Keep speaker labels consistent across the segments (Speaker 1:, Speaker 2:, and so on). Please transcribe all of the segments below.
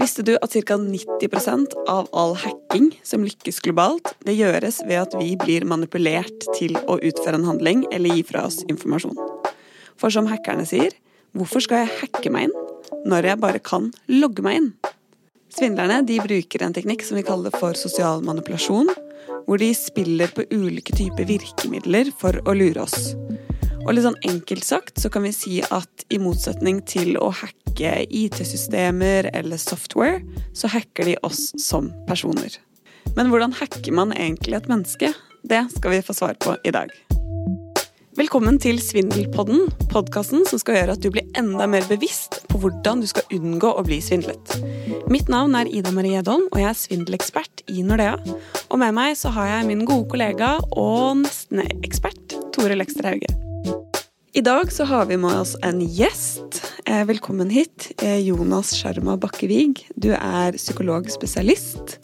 Speaker 1: Visste du at ca. 90% av all hacking som lykkes globalt, det gjøres ved at vi blir manipulert til å utføre en handling eller gi fra oss informasjon? For som hackerne sier, hvorfor skal jeg hacke meg inn når jeg bare kan logge meg inn? Svindlerne bruker en teknikk som vi kaller for sosial manipulasjon, hvor de spiller på ulike typer virkemidler for å lure oss. Og litt sånn enkelt sagt så kan vi si at i motsetning til å hacke IT-systemer eller software, så hacker de oss som personer. Men hvordan hacker man egentlig et menneske? Det skal vi få svar på i dag. Velkommen til Svindelpodden, podkasten som skal gjøre at du blir enda mer bevisst på hvordan du skal unngå å bli svindlet. Mitt navn er Ida Marie Edholm, og jeg er svindelekspert i Nordea. Og med meg så har jeg min gode kollega og nesten-ekspert Tore Lekster Hauge. I dag så har vi med oss en gjest. Eh, velkommen hit, eh, Jonas Sjarma Bakkevig. Du er psykologspesialist.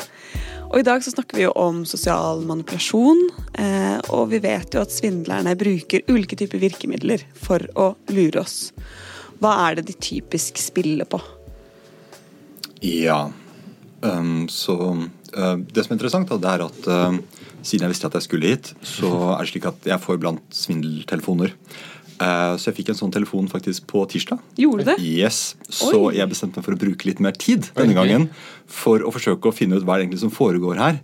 Speaker 1: Og I dag så snakker vi jo om sosial manipulasjon, eh, og vi vet jo at svindlerne bruker ulike typer virkemidler for å lure oss. Hva er det de typisk spiller på?
Speaker 2: Ja, um, så uh, Det som er interessant, da, det er at uh, siden jeg visste at jeg skulle hit, så er det slik at jeg får iblant svindeltelefoner. Uh, så jeg fikk en sånn telefon faktisk på tirsdag.
Speaker 1: Gjorde du det?
Speaker 2: Yes, Så
Speaker 1: Oi.
Speaker 2: jeg bestemte meg for å bruke litt mer tid denne gangen for å forsøke å finne ut hva det egentlig som foregår her.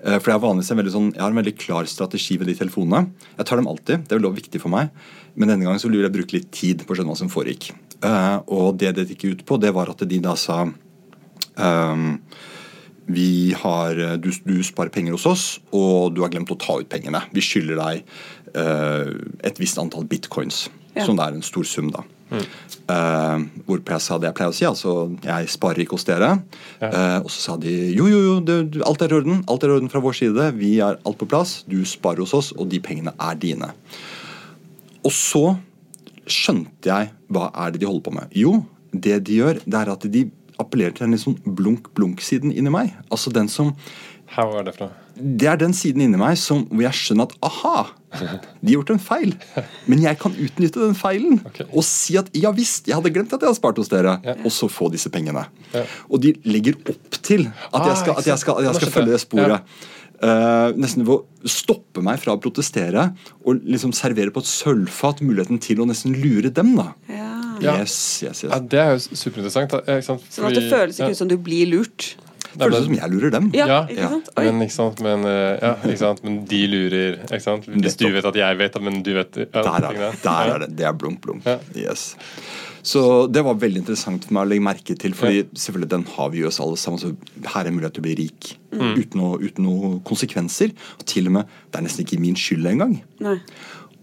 Speaker 2: Uh, For Jeg har vanligvis en veldig sånn, jeg har en veldig klar strategi ved de telefonene. Jeg tar dem alltid, det er vel viktig for meg. Men denne gangen så ville jeg bruke litt tid på å skjønne hva som foregikk. Uh, Og det det gikk ut på, det var at de da sa Um, vi har, du, du sparer penger hos oss, og du har glemt å ta ut pengene. Vi skylder deg eh, et visst antall bitcoins,
Speaker 1: Ja.
Speaker 2: som det er en stor sum. da. Eh, hvorpå jeg sa det jeg pleier å si, altså jeg sparer ikke hos dere. Eh, og så sa de jo, jo, jo, det, alt er i orden. Alt er i orden fra vår side. Vi har alt på plass. Du sparer hos oss, og de pengene er dine. Og så skjønte jeg hva er det de holder på med. Jo, det de gjør, det er at de appellerer til den litt sånn blunk-blunk-siden inni meg. Altså den som
Speaker 3: Her var det fra.
Speaker 2: Det er den siden inni meg som, hvor jeg skjønner at aha, de har gjort en feil. Men jeg kan utnytte den feilen
Speaker 3: okay.
Speaker 2: og si at ja visst, jeg hadde glemt at jeg hadde spart hos dere. Og så få disse pengene.
Speaker 3: Ja.
Speaker 2: Og de legger opp til at jeg
Speaker 3: Ah,
Speaker 2: skal, at jeg skal, at jeg skal følge det sporet. Eh, nesten ved å stoppe meg fra å protestere og liksom servere på et sølvfat muligheten til å nesten lure dem. da
Speaker 1: Ja.
Speaker 3: Ja.
Speaker 2: Yes, yes, yes.
Speaker 3: Ja, det er jo superinteressant. da. Ikke sant?
Speaker 1: Sånn at det føles ikke
Speaker 3: ja.
Speaker 1: ut som du blir lurt.
Speaker 2: Føles
Speaker 3: Nei, men-
Speaker 2: som jeg lurer dem.
Speaker 1: Ja,
Speaker 3: Ja.
Speaker 1: ikke sant? Oi.
Speaker 3: Men, ikke sant? Men, eh, ja, ikke sant? men de lurer. Ikke sant? Hvis du vet at jeg vet, men du vet ja,
Speaker 2: Der er det. Der er det. Det er blunk, blunk.
Speaker 3: Ja.
Speaker 2: Yes. Så det var veldig interessant for meg å legge merke til, fordi selvfølgelig den har vi jo oss alle sammen. Så her er mulighet til å bli rik uten, noe, uten noe konsekvenser. Og til og med, det er nesten ikke min skyld engang.
Speaker 1: Nei.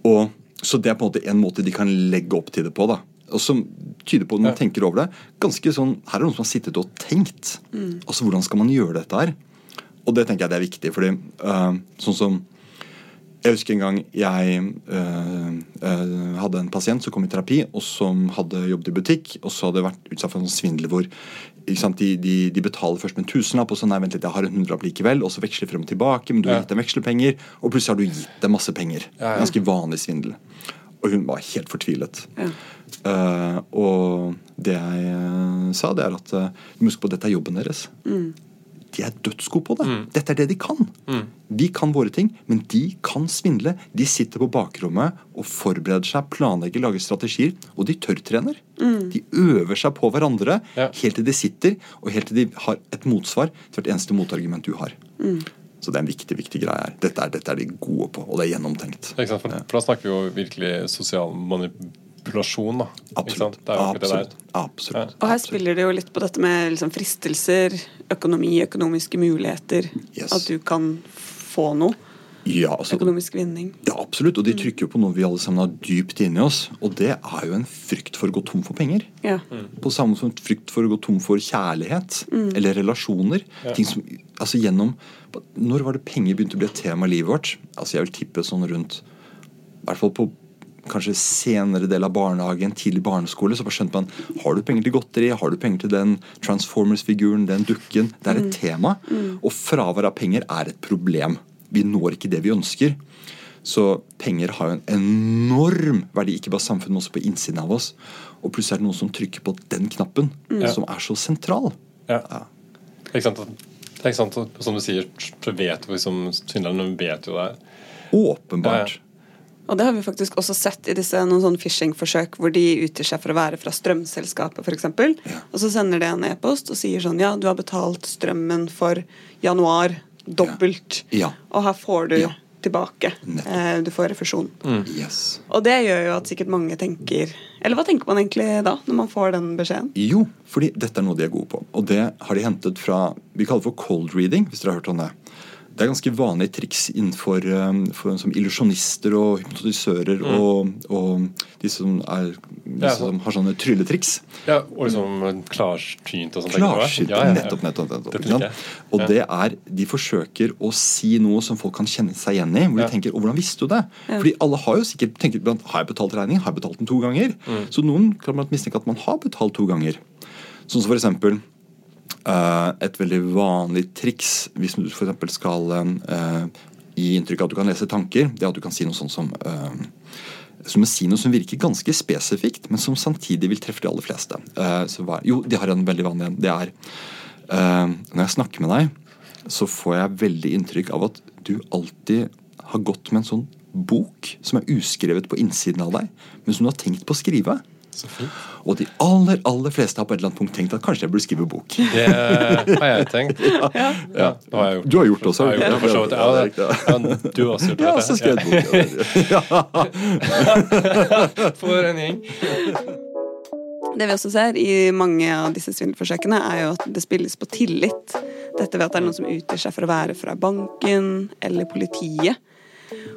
Speaker 2: Og, så det er på en måte en måte de kan legge opp til det på. da og som tyder på, når man
Speaker 3: Ja.
Speaker 2: tenker over det ganske sånn, Her er det noen som har sittet og tenkt. Altså, Hvordan skal man gjøre dette her? Og det tenker jeg det er viktig. fordi uh, sånn som jeg husker en gang jeg øh, øh, hadde en pasient som kom i terapi, og som hadde jobbet i butikk, og så hadde vært utsatt for en sånn svindel hvor ikke sant, de, de, de betaler først med en tusenlapp, og så nei, vent litt, jeg har en hundrelapp likevel, og så veksler frem og tilbake, men du har
Speaker 3: Ja.
Speaker 2: gitt dem vekslepenger, og plutselig har du gitt dem masse penger.
Speaker 3: Ja, ja.
Speaker 2: Ganske vanlig svindel. Og hun var helt fortvilet.
Speaker 1: Ja.
Speaker 2: Uh, og det jeg eh, sa, det er at uh, huske på dette er jobben deres. De er dødsgode på det. Dette er det de kan. Vi kan våre ting, men de kan svindle. De sitter på bakrommet og forbereder seg, planlegger, lager strategier, og de tørrtrener. De øver seg på hverandre
Speaker 3: Ja.
Speaker 2: helt til de sitter, og helt til de har et motsvar til hvert eneste motargument du har. Så det er en viktig viktig greie her. Dette er, dette er de gode på, og det er gjennomtenkt.
Speaker 3: Ikke sant? For, for da snakker vi jo virkelig sosial manipulasjon. da. Ikke
Speaker 2: Absolutt.
Speaker 3: Det er det
Speaker 2: Absolutt.
Speaker 3: der.
Speaker 2: Absolutt.
Speaker 1: Og her
Speaker 2: Absolutt.
Speaker 1: spiller det jo litt på dette med liksom fristelser, økonomi, økonomiske muligheter.
Speaker 2: Yes.
Speaker 1: At du kan få noe.
Speaker 2: Ja, altså,
Speaker 1: Økonomisk vinning.
Speaker 2: ja, absolutt. Og de trykker jo på noe vi alle sammen har dypt inni oss. Og det er jo en frykt for å gå tom for penger.
Speaker 1: Ja.
Speaker 2: På samme som frykt for å gå tom for kjærlighet eller relasjoner. Ting som, altså gjennom, Når var det penger begynte å bli et tema i livet vårt? Altså Jeg vil tippe sånn rundt I hvert fall på kanskje senere del av barnehagen, tidlig barneskole, så bare skjønte man har du penger til godteri, har du penger til den Transformers-figuren, den dukken. Det er et tema. Og fravær av penger er et problem. Vi når ikke det vi ønsker. Så penger har jo en enorm verdi, ikke bare samfunnet, men også på innsiden av oss. Og plutselig er det noen som trykker på den knappen, som er så sentral.
Speaker 3: Ja. Ikke sant? Det er ikke sant, og Som du sier, så vet jo liksom svindlerne vet jo det.
Speaker 2: Åpenbart.
Speaker 1: Og det har vi faktisk også sett i disse noen sånn phishing-forsøk hvor de utgir seg for å være fra strømselskapet f.eks. Og så sender de en e-post og sier sånn ja, du har betalt strømmen for januar dobbelt,
Speaker 2: Ja.
Speaker 1: og her får du
Speaker 2: Ja.
Speaker 1: Tilbake. Eh, du får refusjon.
Speaker 2: Yes.
Speaker 1: Og det gjør jo at sikkert mange tenker Eller hva tenker man egentlig da, når man får den beskjeden?
Speaker 2: Jo, fordi dette er noe de er gode på. Og det har de hentet fra Vi kaller det for cold reading, hvis dere har hørt om det. Det er ganske vanlige triks innenfor um, for, som illusjonister og hypnotisører og, og de som, er, de
Speaker 3: Ja,
Speaker 2: som har sånne trylletriks.
Speaker 3: Ja, Og liksom klarsynt og sånt.
Speaker 2: Klarsynt.
Speaker 3: Ja, ja, ja.
Speaker 2: Nettopp, nettopp. nettopp. Og det er De forsøker å si noe som folk kan kjenne seg igjen i. Hvor
Speaker 3: Ja.
Speaker 2: de tenker og hvordan visste du det?' Fordi alle har jo sikkert tenkt iblant, Har jeg betalt regning? Har jeg betalt den to ganger?
Speaker 3: Mm.
Speaker 2: Så noen kan man mistenke at man har betalt to ganger. Sånn som for eksempel et veldig vanlig triks hvis du eksempel skal eh, gi inntrykk av at du kan lese tanker, det er at du kan si noe sånt som eh, som si noe som virker ganske spesifikt, men som samtidig vil treffe de aller fleste. Eh, hva, jo, de har en veldig vanlig en. Det er eh, Når jeg snakker med deg, så får jeg veldig inntrykk av at du alltid har gått med en sånn bok som er uskrevet på innsiden av deg, men som du har tenkt på å skrive.
Speaker 3: Så fint.
Speaker 2: Og de aller aller fleste har på et eller annet punkt tenkt at kanskje jeg burde skrive bok.
Speaker 3: Det har jeg tenkt. Ja, det har jeg gjort.
Speaker 2: Du har gjort det også?
Speaker 3: Jeg har gjort det, for så vidt. Ja, det- ja, du har også gjort det.
Speaker 2: Jeg har også
Speaker 3: jeg.
Speaker 2: skrevet bok.
Speaker 3: For en gjeng.
Speaker 1: Det vi også ser i mange av disse svindelforsøkene, er jo at det spilles på tillit. Dette ved at det er noen som utgir seg for å være fra banken eller politiet.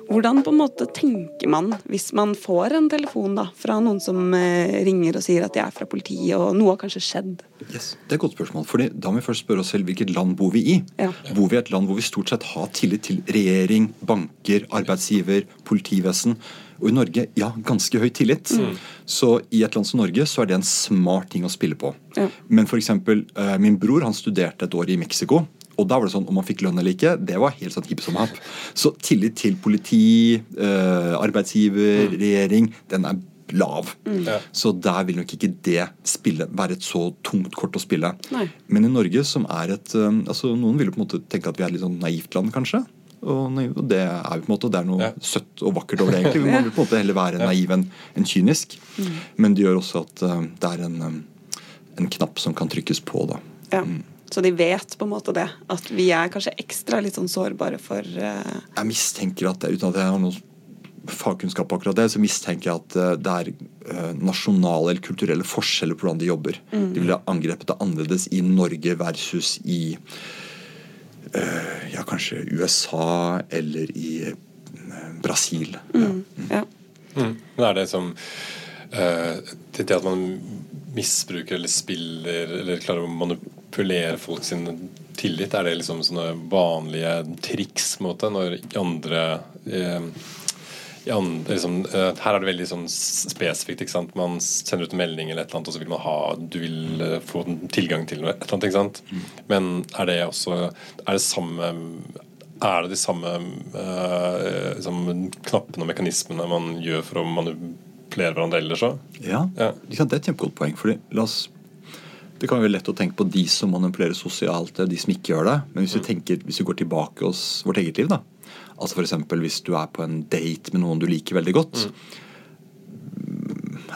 Speaker 1: Hvordan på en måte tenker man hvis man får en telefon da, fra noen som eh, ringer og sier at de er fra politiet, og noe har kanskje skjedd?
Speaker 2: Yes, det er et godt spørsmål. Fordi Da må vi først spørre oss selv hvilket land bor vi i.
Speaker 1: Ja.
Speaker 2: Bor vi i et land hvor vi stort sett har tillit til regjering, banker, arbeidsgiver, politivesen? Og i Norge, ja, ganske høy tillit. Så i et land som Norge så er det en smart ting å spille på.
Speaker 1: Ja.
Speaker 2: Men for eksempel, eh, min bror han studerte et år i Mexico. Og da var det sånn, Om man fikk lønn eller ikke, det var helt sånn hipp som happ. Så tillit til politi, eh, arbeidsgiver, regjering, den er lav.
Speaker 3: Ja.
Speaker 2: Så der vil nok ikke det spille, være et så tungt kort å spille.
Speaker 1: Nei.
Speaker 2: Men i Norge, som er et um, altså Noen vil jo på en måte tenke at vi er et litt sånn naivt land, kanskje. Og, naiv- og det er vi på en måte, og det er noe
Speaker 3: Ja.
Speaker 2: søtt og vakkert over det. egentlig. Man vil på en måte heller være naiv enn en kynisk. Men det gjør også at um, det er en, en knapp som kan trykkes på. da.
Speaker 1: Ja. Så de vet på en måte det. At vi er kanskje ekstra litt sånn sårbare for uh...
Speaker 2: Jeg mistenker at, uten at jeg har noen fagkunnskap på akkurat det, så mistenker jeg at eh, det er eh, nasjonale eller kulturelle forskjeller på hvordan de jobber. De ville ha angrepet det annerledes i Norge versus i uh, ja, kanskje USA eller i Brasil. Ja.
Speaker 1: Ja.
Speaker 3: Mm. Men er det som uh, det, det at man misbruker eller spiller eller klarer å manipulere folk sin tillit, er det liksom sånne vanlige triks måte, når andre eh, i andre, liksom, eh, her er det veldig sånn spesifikt. Man sender ut en melding, eller et eller annet, og så vil man ha du vil eh, få tilgang til noe. et eller annet, ikke sant? Men er det også er det samme er det de samme eh, liksom, knappene og mekanismene man gjør for å manipulere hverandre ellers òg?
Speaker 2: Ja,
Speaker 3: Ja.
Speaker 2: Det er et kjempegodt poeng. fordi la oss det kan være lett å tenke på de som manipulerer sosialt, de som ikke gjør det. Men hvis vi, tenker, hvis vi går tilbake hos vårt eget liv, da. Altså eksempel hvis du er på en date med noen du liker veldig godt.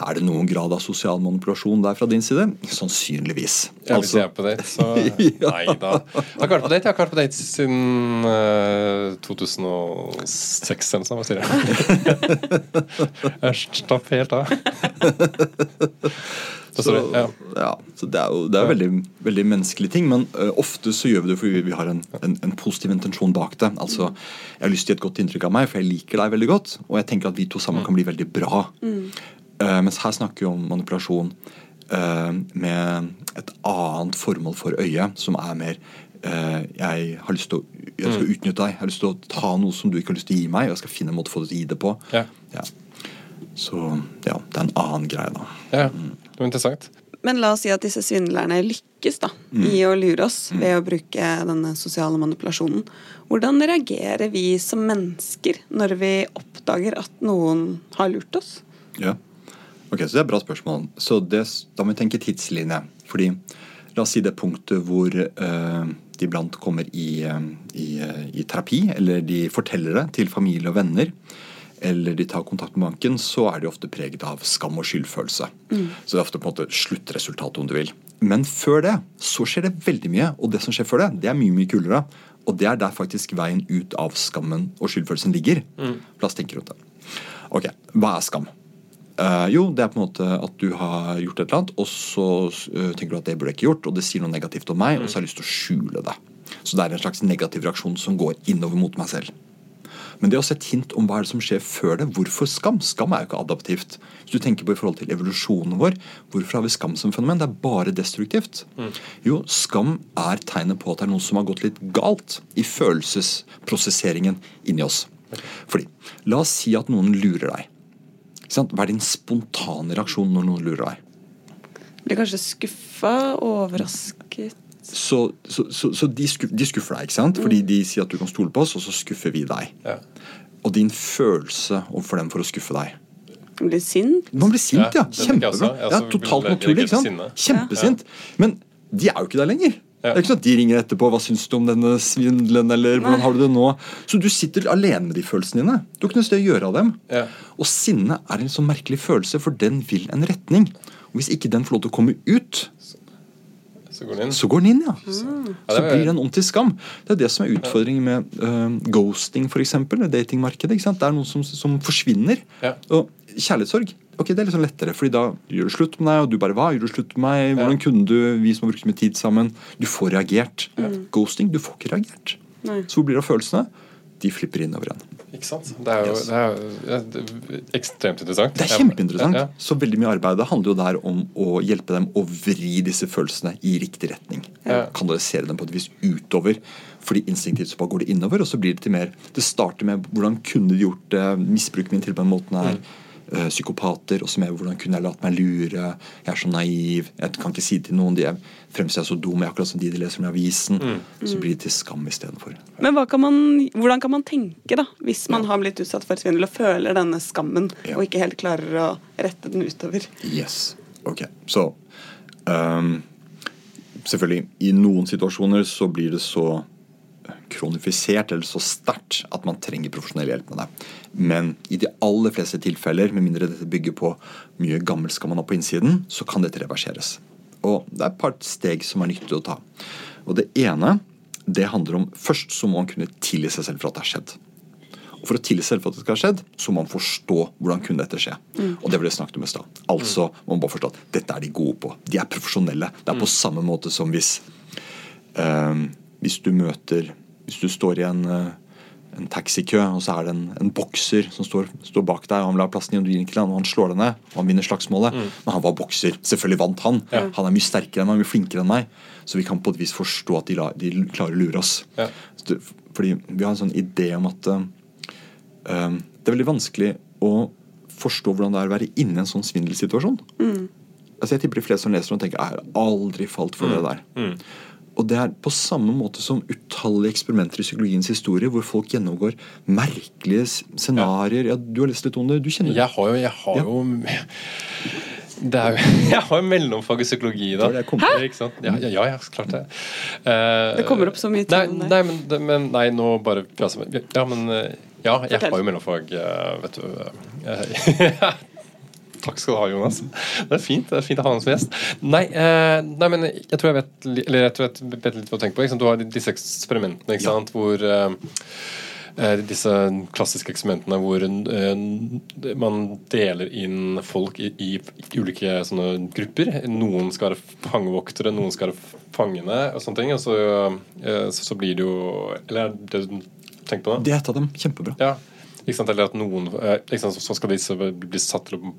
Speaker 2: Er det noen grad av sosial manipulasjon der fra din side? Sannsynligvis.
Speaker 3: Ja, hvis
Speaker 2: Altså-
Speaker 3: jeg er på date, så Nei da. Jeg har ikke vært på date, jeg har ikke vært på date siden uh, 2006 eller noe sånt. Hva sier jeg? Jeg slapp helt av. Så, ja.
Speaker 2: ja, så det er jo det er veldig, veldig menneskelige ting, men uh, ofte så gjør vi det fordi vi har en, en, en positiv intensjon bak det. Altså, Jeg har lyst til å gi et godt inntrykk av meg, for jeg liker deg veldig godt, og jeg tenker at vi to sammen kan bli veldig bra. Eh, mens her snakker vi om manipulasjon uh, med et annet formål for øyet, som er mer eh, jeg har lyst til å jeg skal utnytte deg. Jeg har lyst til å ta noe som du ikke har lyst til å gi meg, og jeg skal finne en måte å få det til å gi det på.
Speaker 3: Ja.
Speaker 2: Ja. Så ja, det er en annen greie, da.
Speaker 3: ja. Det var interessant.
Speaker 1: men la oss si at disse svindlerne lykkes da, i å lure oss ved å bruke denne sosiale manipulasjonen. Hvordan reagerer vi som mennesker når vi oppdager at noen har lurt oss?
Speaker 2: Ja. Ok, så Det er et bra spørsmål. Så det, Da må vi tenke tidslinje. Fordi La oss si det punktet hvor eh, de iblant kommer i, eh, i, eh, i terapi, eller de forteller det til familie og venner, eller de tar kontakt med banken, så er de ofte preget av skam og skyldfølelse. Så det er ofte på en måte sluttresultatet, om du vil. Men før det så skjer det veldig mye, og det som skjer før det, det er mye mye kulere. Og det er der faktisk veien ut av skammen og skyldfølelsen ligger. La oss tenke rundt det. Ok, hva er skam? Uh, jo, det er på en måte at du har gjort et eller annet, og så uh, tenker du at det burde jeg ikke gjort, og det sier noe negativt om meg, og så har jeg lyst til å skjule det. Så det er en slags negativ reaksjon som går innover mot meg selv. Men det er også et hint om hva er det som skjer før det. Hvorfor skam? Skam er jo ikke adaptivt. Hvis du tenker på i forhold til evolusjonen vår, hvorfor har vi skam som fenomen? Det er bare destruktivt. Jo, skam er tegnet på at det er noe som har gått litt galt i følelsesprosesseringen inni oss. Fordi, La oss si at noen lurer deg. Hva er din spontane reaksjon når noen lurer deg?
Speaker 1: Blir kanskje skuffa, overrasket
Speaker 2: Så, så, så, så de, skuff, de skuffer deg, ikke sant? Fordi de sier at du kan stole på oss, og så skuffer vi deg.
Speaker 3: Ja.
Speaker 2: Og din følelse overfor dem for å skuffe deg Man
Speaker 1: Blir sint.
Speaker 2: Man blir sint, ja.
Speaker 3: Ja, det er.
Speaker 2: Kjempebra. Ja, totalt naturlig. ikke sant? Kjempesint. Men de er jo ikke der lenger. Det er ikke sånn at De ringer etterpå 'hva syns du om denne svindelen', eller 'hvordan har du det nå'? Så du sitter alene med de følelsene dine. Du har ikke noe sted å gjøre av dem.
Speaker 3: Ja.
Speaker 2: Og sinne er en sånn merkelig følelse, for den vil en retning. Og Hvis ikke den får lov til å komme ut,
Speaker 3: Så går den inn.
Speaker 2: så går den inn, ja.
Speaker 3: Ja,
Speaker 2: Så
Speaker 3: er-
Speaker 2: blir den om til skam. Det er det som er utfordringen med uh, ghosting, f.eks. Datingmarkedet. ikke sant? Det er noen som, som forsvinner.
Speaker 3: Ja.
Speaker 2: Og kjærlighetssorg ok, det er litt sånn lettere, fordi da gjør du slutt med deg, og du bare hva, gjør du slutt med meg, hvordan kunne du, vi som har brukt så mye tid sammen, du får reagert. Ghosting, du får ikke reagert.
Speaker 1: Nei.
Speaker 2: Så hvor blir det av følelsene? De flipper innover igjen.
Speaker 3: Ikke sant? Det er jo,
Speaker 2: Yes.
Speaker 3: det er, jo- ekstremt interessant.
Speaker 2: Det er kjempeinteressant.
Speaker 3: Ja,
Speaker 2: Så veldig mye arbeid, det handler jo der om å hjelpe dem å vri disse følelsene i riktig retning.
Speaker 3: Ja.
Speaker 2: Kanalisere dem på et vis utover. Fordi instinktivt så bare går det innover, og så blir det til mer Det starter med hvordan kunne de gjort det, misbruker min til på den måten her. eh, Psykopater, og som er hvordan kunne jeg latt meg lure. Jeg er så naiv. Jeg kan ikke si det til noen. De fremstår så dum, akkurat som de de leser om i avisen. Så blir det til skam istedenfor.
Speaker 1: Men hva kan man, hvordan kan man tenke da, hvis man har blitt utsatt for svindel og føler denne skammen,
Speaker 2: Ja.
Speaker 1: og ikke helt klarer å rette den utover?
Speaker 2: Yes. Ok. Så um, Selvfølgelig, i noen situasjoner så blir det så kronifisert eller så sterkt at man trenger profesjonell hjelp med det. Men i de aller fleste tilfeller, med mindre dette bygger på mye gammelt skal man har på innsiden, så kan dette reverseres. Og det er et par steg som er nyttig å ta. Og det ene det handler om Først så må man kunne tilgi seg selv for at det har skjedd. Og For å tilgi selv for at det skal ha skjedd, så må man forstå hvordan kunne dette skje. Og det ble det snakket om i stad. Altså må bare forstå at dette er de gode på. De er profesjonelle. Det er på samme måte som hvis eh, hvis du møter Hvis du står i en, eh, en taxikø, og så er det en, en bokser som står, står bak deg, og han vil ha plassen din, og du gir ikke til han, og han slår deg ned, og han vinner slagsmålet. Men han var bokser. Selvfølgelig vant han. Han er mye sterkere enn meg, mye flinkere enn meg. Så vi kan på et vis forstå at de, la, de klarer å lure oss.
Speaker 3: Ja.
Speaker 2: Fordi vi har en sånn idé om at eh, det er veldig vanskelig å forstå hvordan det er å være inne i en sånn svindelsituasjon. Altså Jeg tipper de fleste som leser og tenker jeg har aldri falt for det der. Og det er på samme måte som utallige eksperimenter i psykologiens historie, hvor folk gjennomgår merkelige scenarioer. Ja, du har lest litt om det? Du kjenner
Speaker 3: Jeg har jo, jeg har
Speaker 2: Ja.
Speaker 3: jo det er jo, Jeg har jo mellomfag i psykologi, da.
Speaker 2: Det det
Speaker 3: sant? Ja, ja, ja, klart det. Uh,
Speaker 1: Det kommer opp så mye ting
Speaker 3: nei. Nei, men, men nei, nå bare prater Ja, men eh, Ja, jeg
Speaker 1: Fortell.
Speaker 3: har jo mellomfag, eh, vet du. Takk skal du ha, Jonas. Det er fint det er fint å ha deg som gjest. Nei, eh, nei, men jeg tror jeg vet Eller jeg tror jeg vet litt hva du tenker på. Du har disse eksperimentene ikke
Speaker 2: Ja.
Speaker 3: sant? hvor eh, eh, disse klassiske eksperimentene hvor eh, man deler inn folk i, i ulike sånne grupper. Noen skal være fangevoktere, noen skal være fangene og sånne ting. Og så, eh, så, så blir det jo Eller er det du tenker på?
Speaker 2: Det er et av dem. Kjempebra.
Speaker 3: Ja. Ikke sant? Eller at noen eh, sant? Så skal disse bli satt til å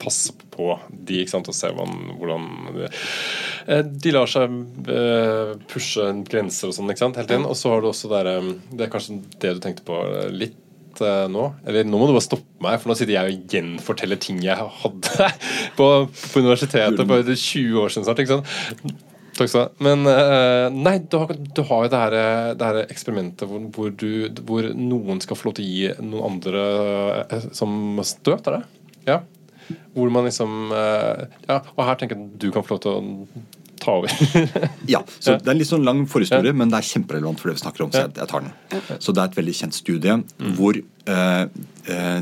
Speaker 3: passe på de ikke sant? og se hvordan, hvordan eh, de lar seg eh, pushe grenser og sånn ikke sant? hele tiden. Og så har du også der, eh, Det er kanskje det du tenkte på litt nå Eller nå må du bare stoppe meg, for nå sitter jeg og gjenforteller ting jeg hadde på, på universitetet for 20 år siden snart. ikke sant? Takk skal du ha. Men nei, du har, du har, jo det her, det her eksperimentet hvor, hvor, du, hvor, noen skal få lov til å gi noen andre som støt, er det? Ja. Hvor man liksom uh, Ja, og her tenker jeg at du kan få lov til å ta over.
Speaker 2: ja, så Det er en litt sånn lang forhistorie, ja. men det er kjemperelevant for det vi snakker om. så jeg, jeg tar den. Så Det er et veldig kjent studie mm. hvor eh,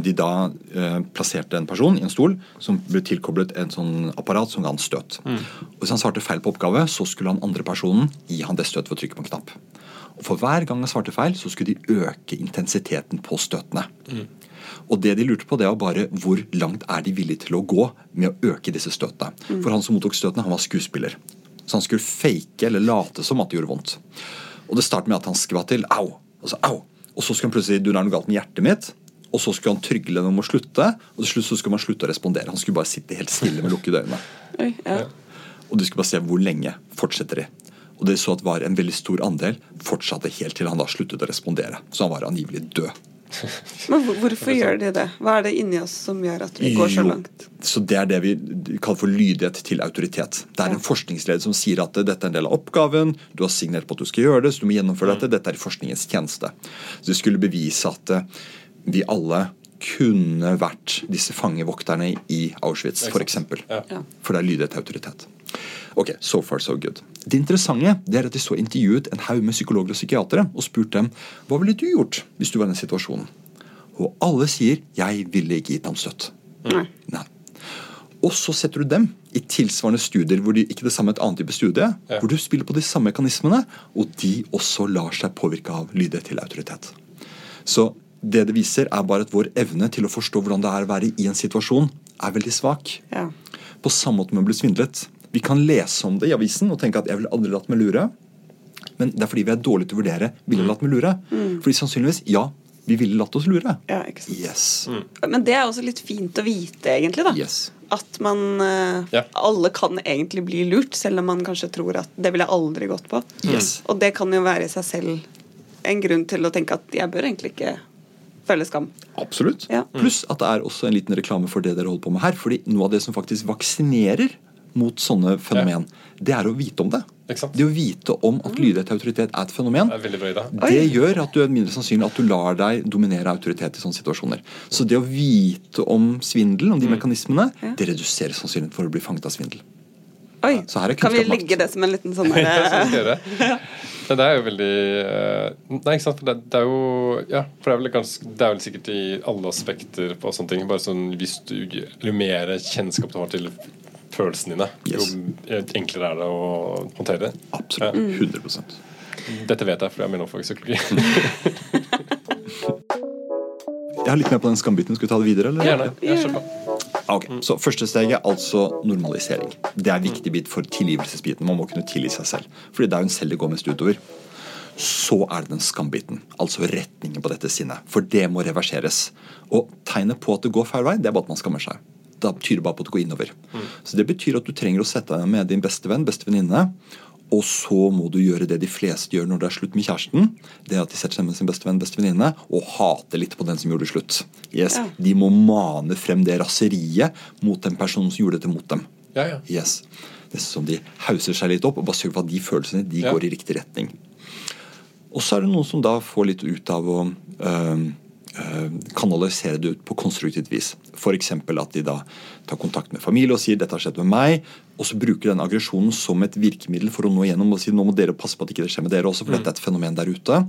Speaker 2: de da eh, plasserte en person i en stol som ble tilkoblet en sånn apparat som ga han støt. Mm. Og Hvis han svarte feil på oppgave, så skulle han andre personen gi han det støtet ved å trykke på en knapp. Og For hver gang han svarte feil, så skulle de øke intensiteten på støtene. Mm. Og det de lurte på, det var bare hvor langt er de villige til å gå med å øke disse støtene. Mm. For han som mottok støtene, han var skuespiller. Så han skulle fake eller late som at det gjorde vondt. Og det startet med at han skvatt til. Au! Og så au! Og så skulle han plutselig du, det er noe galt med hjertet mitt. Og så skulle han trygle dem om å slutte, og til slutt så skulle man slutte å respondere. Han skulle bare sitte helt stille med lukkede øyne.
Speaker 1: Oi, ja.
Speaker 2: Og du skulle bare se hvor lenge fortsetter de. Og det så at var en veldig stor andel fortsatte helt til han da sluttet å respondere. Så han var angivelig død.
Speaker 1: Men Hvorfor gjør de det? Hva er det inni oss som gjør at vi går så langt?
Speaker 2: så Det er det vi kaller for lydighet til autoritet. Det er en forskningsleder som sier at dette er en del av oppgaven, du har signert på at du skal gjøre det, så du må gjennomføre dette. Dette er i forskningens tjeneste. Så Det skulle bevise at eh, vi alle kunne vært disse fangevokterne i Auschwitz, f.eks. For, eksempel. for det er lydighet til autoritet. Ok, so far so good. Det interessante det er at de så intervjuet en haug med psykologer og psykiatere og spurte dem hva ville du gjort hvis du var i den situasjonen. Og alle sier 'jeg ville ikke gitt ham støtt'. Nei. Nei. Og så setter du dem i tilsvarende studier hvor de ikke det samme et annet type studie, ja. hvor du spiller på de samme mekanismene, og de også lar seg påvirke av lydighet til autoritet. Så det det viser, er bare at vår evne til å forstå hvordan det er å være i en situasjon, er veldig svak. Ja. På samme måte med å bli svindlet. Vi kan lese om det i avisen og tenke at 'jeg ville aldri latt meg lure'. Men det er fordi vi er dårlige til å vurdere 'ville mm. latt meg lure'. Mm. Fordi sannsynligvis, ja, vi ville latt oss lure.
Speaker 1: Ja, ikke sant.
Speaker 2: Yes.
Speaker 1: Mm. Men det er også litt fint å vite, egentlig. da.
Speaker 2: Yes.
Speaker 1: At man uh, ja. Alle kan egentlig bli lurt, selv om man kanskje tror at det ville jeg aldri gått på.
Speaker 2: Yes.
Speaker 1: Og det kan jo være i seg selv en grunn til å tenke at jeg bør egentlig ikke føle skam.
Speaker 2: Absolutt. Ja. Pluss at det er også en liten reklame for det dere holder på med her. fordi noe av det som faktisk vaksinerer mot sånne fenomen, ja. det er å vite om det. Det å vite om at lydighet til autoritet er et fenomen,
Speaker 3: det,
Speaker 2: det gjør at du er mindre sannsynlig at du lar deg dominere autoritet i sånne situasjoner. Så det å vite om svindel, om de mm. mekanismene, det reduserer sannsynligheten for å bli fanget av svindel.
Speaker 1: Oi, Kan vi legge det som en liten sånn
Speaker 3: det, det er jo veldig eh, Nei, ikke sant. Det, det er jo Ja, for det er, vel ganske, det er vel sikkert i alle aspekter på sånne ting. Bare sånn hvis du Jo mer kjennskap du har til følelsene dine, yes. jo enklere er det å håndtere det.
Speaker 2: Absolutt. 100%
Speaker 3: Dette vet jeg, for jeg er mellomfagspsykologi.
Speaker 2: jeg har litt mer på den skambiten. Skal vi ta det videre? Eller?
Speaker 3: Gjerne. Jeg
Speaker 2: Ok, så Første steget altså normalisering. Det er en viktig bit for tilgivelsesbiten. Man må kunne tilgi seg selv. Fordi det er jo en selv det går mest utover. Så er det den skambiten, altså retningen på dette sinnet. For det må reverseres. Og tegnet på at det går feil vei, det er bare at man skammer seg da betyr det bare på at det går innover. Mm. Så Det betyr at du trenger å sette deg med din beste venn, beste venninne, og så må du gjøre det de fleste gjør når det er slutt med kjæresten. Det er at De setter seg med sin beste venn beste venninne og hater litt på den som gjorde det slutt. Yes. Ja. De må mane frem det raseriet mot den personen som gjorde dette mot dem.
Speaker 3: Ja, ja.
Speaker 2: Yes. Det er som De hauser seg litt opp og bare sørger for at de følelsene de går i riktig retning. Og så er det noen som da får litt ut av å øh, kanalisere det ut på konstruktivt vis. F.eks. at de da tar kontakt med familie og sier 'dette har skjedd med meg', og så bruker den aggresjonen som et virkemiddel for å nå igjennom og si 'nå må dere passe på at ikke det skjer med dere også', for mm. dette er et fenomen der ute.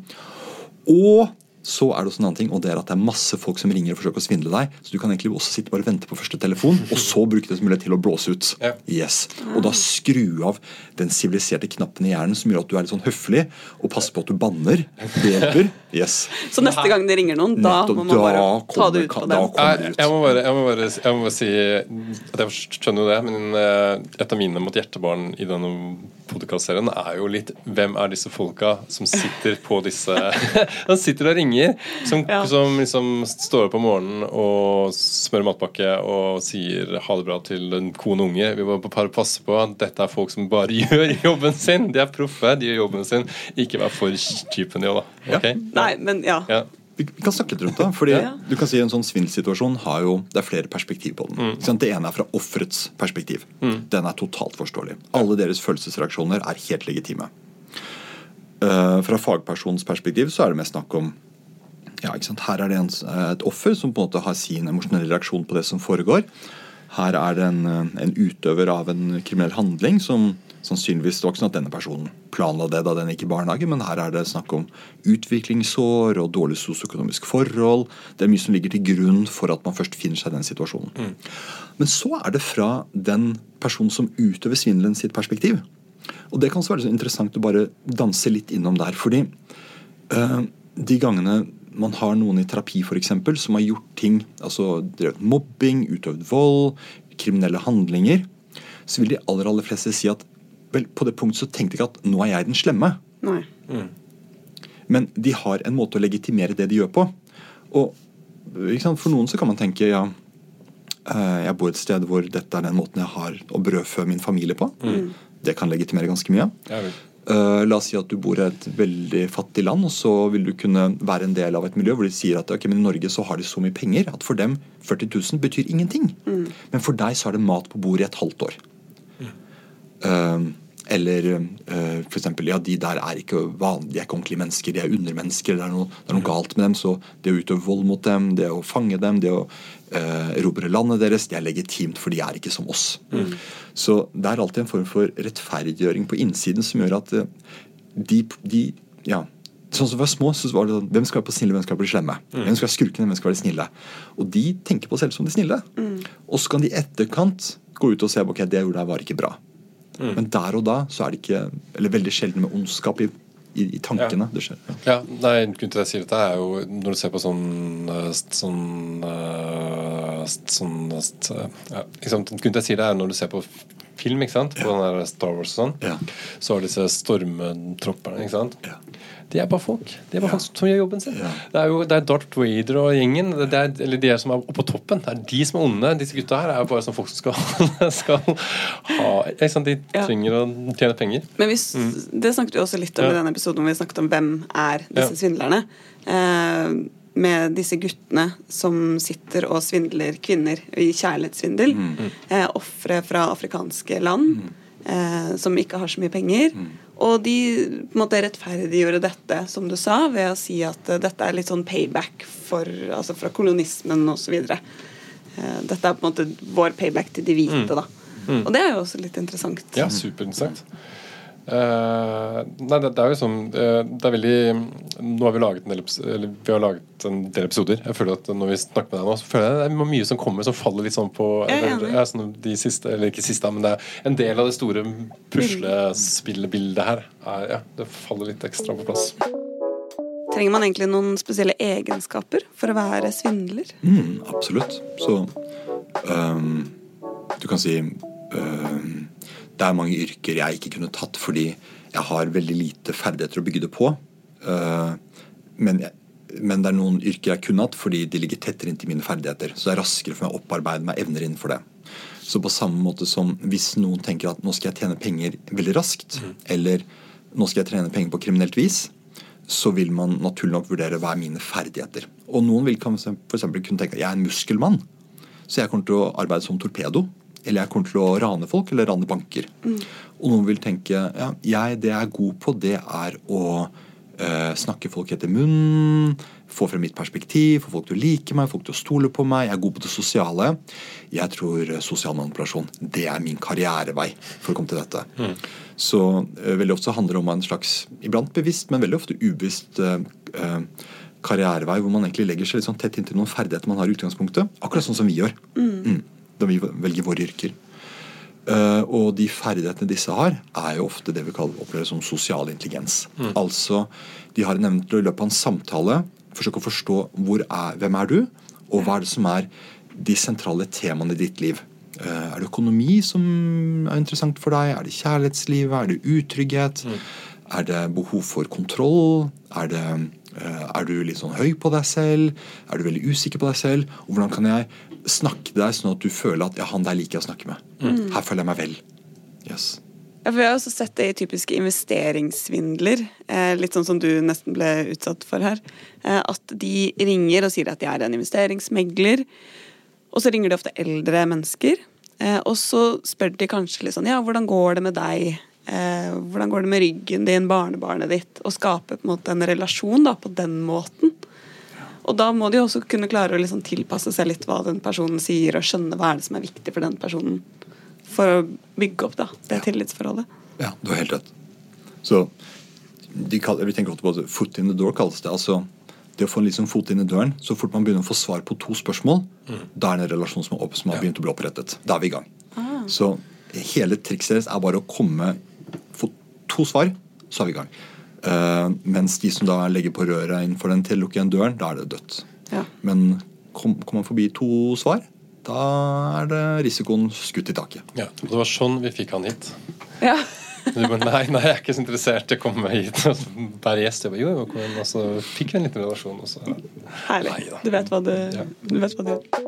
Speaker 2: Og så er det også en annen ting, og det er at det er masse folk som ringer og forsøker å svindle deg. Så du kan egentlig også sitte bare og vente på første telefon, og så bruke det som mulighet til å blåse ut.
Speaker 3: Ja.
Speaker 2: Yes. Og da skru av den siviliserte knappen i hjernen som gjør at du er litt sånn høflig, og passer på at du banner. Hjelper. Yes.
Speaker 1: Så neste gang det ringer noen, da må man bare ta det ut på dem?
Speaker 3: Jeg, må bare, jeg, må bare, jeg må bare si at jeg skjønner jo det, men eh, et av mine mot hjertebarn i denne podkastserien er jo litt Hvem er disse folka som sitter på disse Han sitter og ringer, som, ja. som liksom står opp om morgenen og smører matpakke og sier ha det bra til en kone og unge. Vi må bare passe på at dette er folk som bare gjør jobben sin. De er proffe, de gjør jobben sin. Ikke vær for kjipe, i òg, da. Okay?
Speaker 1: Nei, men ja.
Speaker 3: ja.
Speaker 2: vi, kan snakke litt rundt det. fordi
Speaker 1: Ja.
Speaker 2: du kan si En sånn svindelsituasjon har jo, det er flere perspektiv på den. Mm. Det ene er fra offerets perspektiv. Den er totalt forståelig. Alle deres følelsesreaksjoner er helt legitime. Uh, fra fagpersonens perspektiv så er det mest snakk om ja? Her er det en, et offer som på en måte har sin emosjonelle reaksjon på det som foregår. Her er det en, eh, en utøver av en kriminell handling som sannsynligvis det var ikke sånn at denne personen planla det da den gikk i barnehage, men her er det snakk om utviklingsår og dårlig sosioøkonomisk forhold. Det er mye som ligger til grunn for at man først finner seg i den situasjonen. Men så er det fra den personen som utøver svindelen sitt perspektiv. Og det kan også være så interessant å bare danse litt innom der. fordi øh, de gangene man har noen i terapi for eksempel, som har gjort ting, altså drevet mobbing, utøvd vold, kriminelle handlinger, så vil de aller aller fleste si at vel, på det punktet så tenkte jeg ikke at nå er jeg den slemme.
Speaker 1: Nei.
Speaker 2: Men de har en måte å legitimere det de gjør på. Og ikke sant, For noen så kan man tenke ja, eh, jeg bor et sted hvor dette er den måten jeg har å brødfø min familie på. Det kan legitimere ganske mye.
Speaker 3: Ja,
Speaker 2: la oss si at du bor i et veldig fattig land, og så vil du kunne være en del av et miljø hvor de sier at ok, men i Norge så har de så mye penger at for dem 40 000 betyr ingenting. Men for deg så er det mat på bordet i et halvt år. Eh, eller uh, for eksempel, ja, de der er ikke vanlige, de er ikke ordentlige mennesker, de er undermennesker. Det er, noe, det er noe galt med dem. Så det å utøve vold mot dem, det å fange dem, det å uh, erobre landet deres, det er legitimt, for de er ikke som oss. Så det er alltid en form for rettferdiggjøring på innsiden som gjør at uh, de, de ja, Sånn som vi var små, så var det sånn Hvem skal være på snille, hvem skal bli slemme? Hvem skal være skurkene, hvem skal være de snille? Og de tenker på seg selv som de snille. Og så kan de i etterkant gå ut og se ok, det jeg gjorde der var ikke bra. Men der og da så er det ikke Eller veldig sjelden med ondskap i, i, i tankene. Det skjer. Ja.
Speaker 3: Ja, nei, Grunnen til at jeg sier dette, er jo når du ser på sånn sånn, sånn, øh, sånn øh, ja, liksom, Grunnen til at jeg sier det, er når du ser på film, ikke sant? på den der Star Wars og sånn,
Speaker 2: Ja.
Speaker 3: så har disse stormtropperne. ikke sant?
Speaker 2: Ja.
Speaker 3: De er bare folk. De er bare
Speaker 2: Ja.
Speaker 3: folk som gjør jobben sin.
Speaker 2: Ja.
Speaker 3: Det er jo det er Darth Vader og gjengen, det er, eller de som er oppe på toppen. Det er de som er onde. Disse gutta her er jo bare sånn folk som skal, skal ha ikke sant? De
Speaker 1: Ja.
Speaker 3: trenger å tjene penger.
Speaker 1: Men hvis, Det snakket vi også litt om
Speaker 3: Ja.
Speaker 1: i denne episoden hvor vi snakket om hvem er disse
Speaker 3: Ja.
Speaker 1: svindlerne. Eh, med disse guttene som sitter og svindler kvinner i kjærlighetssvindel. Eh, Ofre fra afrikanske land eh, som ikke har så mye penger. Og de på en måte rettferdiggjorde dette, som du sa, ved å si at uh, dette er litt sånn payback for, altså fra kolonismen osv. Eh, dette er på en måte vår payback til de hvite, da. Og det er jo også litt interessant.
Speaker 3: Ja, superinteressant. Eh, nei, det, det er jo sånn uh, Det er veldig Nå har vi laget en del eller vi har laget en del episoder. Jeg føler at Når vi snakker med deg nå, så føler jeg det er mye som kommer som faller litt sånn på
Speaker 1: er
Speaker 3: eller, ja, sånn de siste, eller ikke siste, men det er en del av det store puslespillbildet her. Er, ja, det faller litt ekstra på plass.
Speaker 1: Trenger man egentlig noen spesielle egenskaper for å være svindler?
Speaker 2: Mm, absolutt. Så um, du kan si øhm, Det er mange yrker jeg ikke kunne tatt fordi jeg har veldig lite ferdigheter å bygge det på. Øh, men, men det er noen yrker jeg kunne hatt fordi de ligger tettere inntil mine ferdigheter. Så det er raskere for meg å opparbeide meg evner innenfor det. Så på samme måte som hvis noen tenker at nå skal jeg tjene penger veldig raskt, eller nå skal jeg trene penger på kriminelt vis, så vil man naturlig nok vurdere hva er mine ferdigheter. Og noen vil f.eks. kunne tenke at jeg er en muskelmann, så jeg kommer til å arbeide som torpedo. Eller jeg kommer til å rane folk eller rane banker. Og noen vil tenke ja, jeg, det jeg er god på, det er å eh, snakke folk etter munnen, få frem mitt perspektiv, få folk til å like meg, folk til å stole på meg. Jeg er god på det sosiale. Jeg tror eh, sosial manipulasjon det er min karrierevei for å komme til dette. Så eh, veldig ofte så handler det om en slags, iblant bevisst, men veldig ofte ubevisst eh, eh, karrierevei hvor man egentlig legger seg litt sånn tett inntil noen ferdigheter man har i utgangspunktet. Akkurat sånn som vi gjør mm. Da vi velger våre yrker. Uh, og de ferdighetene disse har, er jo ofte det vi kaller, opplever som sosial intelligens. Altså, de har en evne til å i løpet av en samtale forsøke å forstå hvor er, hvem er du, og hva er det som er de sentrale temaene i ditt liv. Uh, er det økonomi som er interessant for deg? Er det kjærlighetslivet? Er det utrygghet? Er det behov for kontroll? Er, det, uh, er du litt sånn høy på deg selv? Er du veldig usikker på deg selv? Og hvordan kan jeg snakke deg sånn at du føler at ja, han der liker jeg å snakke med. Her føler jeg meg vel. Yes.
Speaker 1: Ja, for Vi har også sett det i typiske investeringssvindler, eh, litt sånn som du nesten ble utsatt for her. Eh, at de ringer og sier at de er en investeringsmegler. Og så ringer de ofte eldre mennesker. Eh, og så spør de kanskje litt sånn Ja, hvordan går det med deg? Eh, hvordan går det med ryggen din, barnebarnet ditt? Og skape på en måte en relasjon da, på den måten. Og da må de også kunne klare å liksom tilpasse seg litt hva den personen sier, og skjønne hva er det som er viktig for den personen for å bygge opp da, det tillitsforholdet.
Speaker 2: Ja, du har helt rett. Så de kaller, vi tenker ofte på det, 'foot in the door' kalles det. altså det å få en liksom fot inn i døren, Så fort man begynner å få svar på to spørsmål, da er det en relasjon som, er opp, som har begynt å bli opprettet. Da er vi i gang. Så hele trikset deres er bare å komme få to svar, så er vi i gang. Eh, mens de som da legger på røret innenfor den til igjen døren, da er det dødt.
Speaker 1: Ja.
Speaker 2: Men kom- kommer man forbi to svar, da er det risikoen skutt i taket.
Speaker 3: Ja, og Det var sånn vi fikk han hit.
Speaker 1: Ja.
Speaker 3: Du bare, nei, nei, jeg er ikke så interessert i å komme hit Bare gjest. Jeg bare, jo, jo, kom inn. Og så fikk vi en liten relasjon. Og så,
Speaker 1: Herlig.
Speaker 3: Nei,
Speaker 1: Du vet hva du,
Speaker 3: Ja.
Speaker 1: du vet hva du gjør.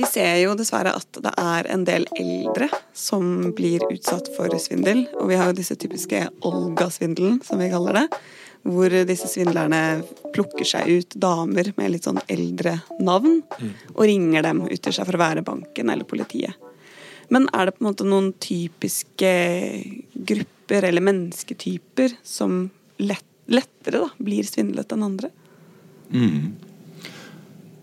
Speaker 1: Vi ser jo dessverre at det er en del eldre som blir utsatt for svindel. Og vi har jo disse typiske Olga-svindelen, som vi kaller det. Hvor disse svindlerne plukker seg ut damer med litt sånn eldre navn og ringer dem utgir seg for å være banken eller politiet. Men er det på en måte noen typiske grupper eller mennesketyper som lett, lettere da, blir svindlet enn andre?
Speaker 2: Mm.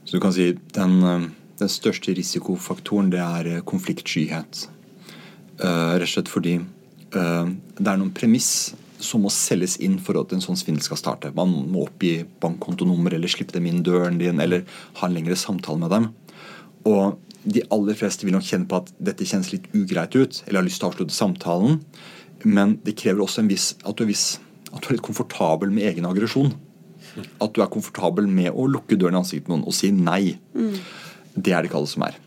Speaker 2: Så du kan si den, eh, den største risikofaktoren det er eh, konfliktskyhet. Uh, rett og slett fordi uh, det er noen premiss som må selges inn for at en sånn svindel skal starte. Man må oppgi bankkontonummer eller slippe dem inn døren din eller ha en lengre samtale med dem. Og de aller fleste vil nok kjenne på at dette kjennes litt ugreit ut, eller har lyst til å avslutte samtalen, men det krever også viss, at, du viss, at du er litt komfortabel med egen aggresjon. At du er komfortabel med å lukke døren i ansiktet på noen og si nei. Det er det ikke alle som er.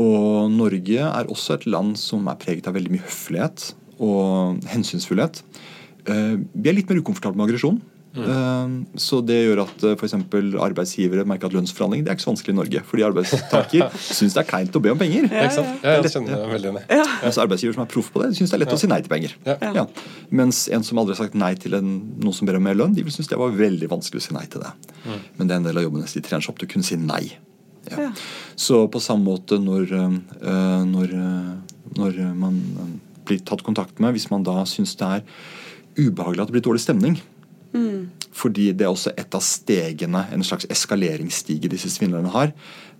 Speaker 2: Og Norge er også et land som er preget av veldig mye høflighet og hensynsfullhet. Eh, Vi er litt mer ukomfortable med aggresjon. Mm. Så det gjør at f.eks. for eksempel arbeidsgivere merker at lønnsforhandling det er ikke så vanskelig i Norge. Fordi arbeidstaker syns det er kleint å be om penger.
Speaker 3: ikke sant? Ja, jeg kjenner meg veldig.
Speaker 2: Mens arbeidsgiver som er proff på det, syns det er lett å si nei til penger.
Speaker 3: Ja.
Speaker 2: Ja. Mens en som aldri har sagt nei til en, noen som ber om mer lønn, de vil synes det var veldig vanskelig å si nei til det. Men det er en del av jobben deres. De trener seg opp til å kunne si nei. Ja.
Speaker 1: Ja.
Speaker 2: Så på samme måte når, øh, når, øh, når man øh, blir tatt kontakt med, hvis man da syns det er ubehagelig at det blir dårlig stemning fordi det er også et av stegene, en slags eskaleringsstige disse svindlerne har.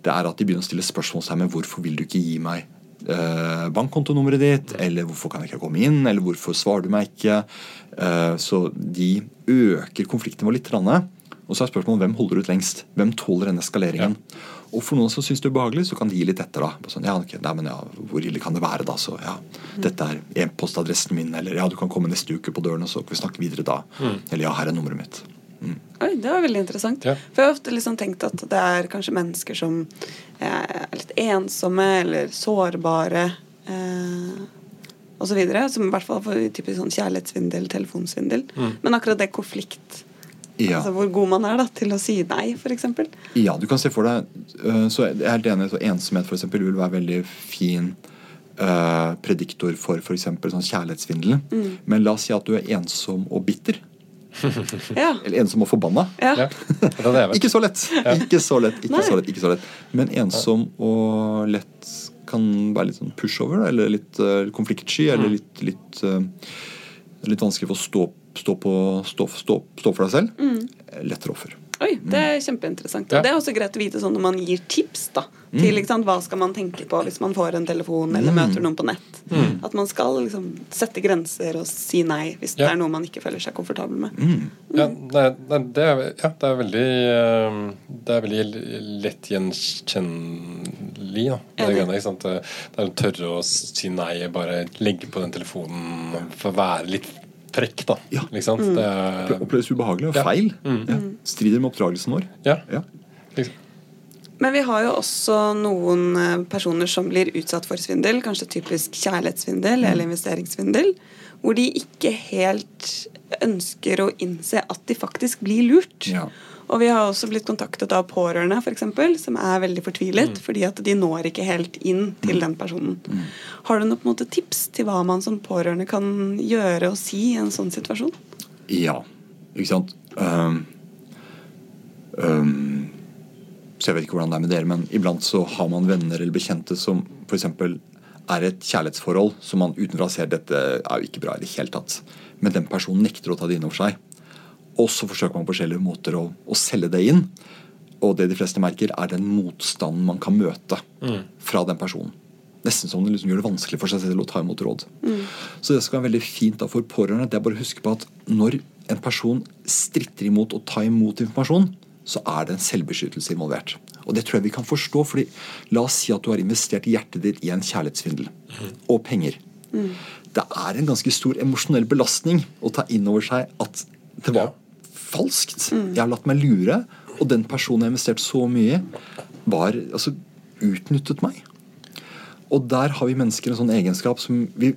Speaker 2: Det er at de begynner å stille spørsmålstegn med hvorfor vil du ikke gi meg eh, bankkontonummeret ditt, eller hvorfor kan jeg ikke komme inn, eller hvorfor svarer du meg ikke? Eh, så de øker konfliktnivået litt. grann. Og så er spørsmålet hvem holder ut lengst? Hvem tåler denne eskaleringen? Og for noen som syns det er ubehagelig, så kan de gi litt etter. da. Sånn, ja, ok, nei, men ja, Hvor ille kan det være, da? Så ja, Dette er e-postadressen min, eller ja, du kan komme neste uke på døren, og så kan vi snakke videre da. Eller ja, her er nummeret mitt. Mm.
Speaker 1: Oi, det var veldig interessant.
Speaker 3: Ja.
Speaker 1: For jeg har ofte liksom tenkt at det er kanskje mennesker som eh, er litt ensomme eller sårbare eh, osv. Som i hvert fall får typisk sånn kjærlighetssvindel, telefonsvindel. Men akkurat det konflikt
Speaker 2: Ja.
Speaker 1: Altså hvor god man er da til å si nei, f.eks.
Speaker 2: Ja, du kan se for deg øh, Så jeg er helt enig så Ensomhet for eksempel, vil være veldig fin øh, prediktor for f.eks. sånn kjærlighetssvindel. Men la oss si at du er ensom og bitter.
Speaker 1: Ja.
Speaker 2: Eller ensom og forbanna.
Speaker 1: ja.
Speaker 2: Ikke så lett. Ikke så lett, ikke så lett, ikke så lett. Men ensom og lett kan være litt sånn pushover, eller litt uh, konfliktsky, eller litt, litt, litt vanskelig for å stå, stå, på, stå, stå, stå for deg selv. Lettere offer.
Speaker 1: Oi, det er kjempeinteressant. Og det er også greit å vite sånn når man gir tips da, til ikke sant, hva skal man tenke på hvis man får en telefon eller møter noen på nett. At man skal liksom sette grenser og si nei hvis det er noe man ikke føler seg komfortabel med.
Speaker 3: Ja, det, det, er, ja, det er veldig eh, Det er veldig lett gjenkjennelig. Da. Det det er å tørre å si nei, bare legge på den telefonen for å være litt frekk, da.
Speaker 2: Ja.
Speaker 3: Ikke sant? Det er,
Speaker 2: oppleves ubehagelig og
Speaker 3: Ja.
Speaker 2: feil.
Speaker 3: Mm.
Speaker 2: Ja. Strider med oppdragelsen vår.
Speaker 3: ja,
Speaker 2: Ja.
Speaker 3: liksom.
Speaker 1: Men vi har jo også noen eh, personer som blir utsatt for svindel, kanskje typisk kjærlighetssvindel eller investeringssvindel, hvor de ikke helt ønsker å innse at de faktisk blir lurt.
Speaker 2: Ja.
Speaker 1: Og vi har også blitt kontaktet av pårørende for eksempel, som er veldig fortvilet fordi at de når ikke helt inn til den personen. Har du noen på en måte tips til hva man som pårørende kan gjøre og si i en sånn situasjon?
Speaker 2: Ja, ikke sant. Um, um, så jeg vet ikke hvordan det er med dere, men iblant så har man venner eller bekjente som f.eks. er et kjærlighetsforhold som man utenfra ser dette er jo ikke bra i det hele tatt. Men den personen nekter å ta det inn over seg. Og så forsøker man på forskjellige måter å, å, selge det inn. Og det de fleste merker, er den motstanden man kan møte fra den personen. Nesten som det liksom gjør det vanskelig for seg selv å ta imot råd. Så det skal være veldig fint da for pårørende det er bare å huske på at når en person stritter imot å ta imot informasjon, så er det en selvbeskyttelse involvert. Og det tror jeg vi kan forstå, fordi la oss si at du har investert hjertet ditt i en kjærlighetssvindel og penger. Det er en ganske stor emosjonell belastning å ta inn over seg at det var falskt. Jeg har latt meg lure, og den personen jeg har investert så mye var altså utnyttet meg. Og der har vi mennesker en sånn egenskap som vi,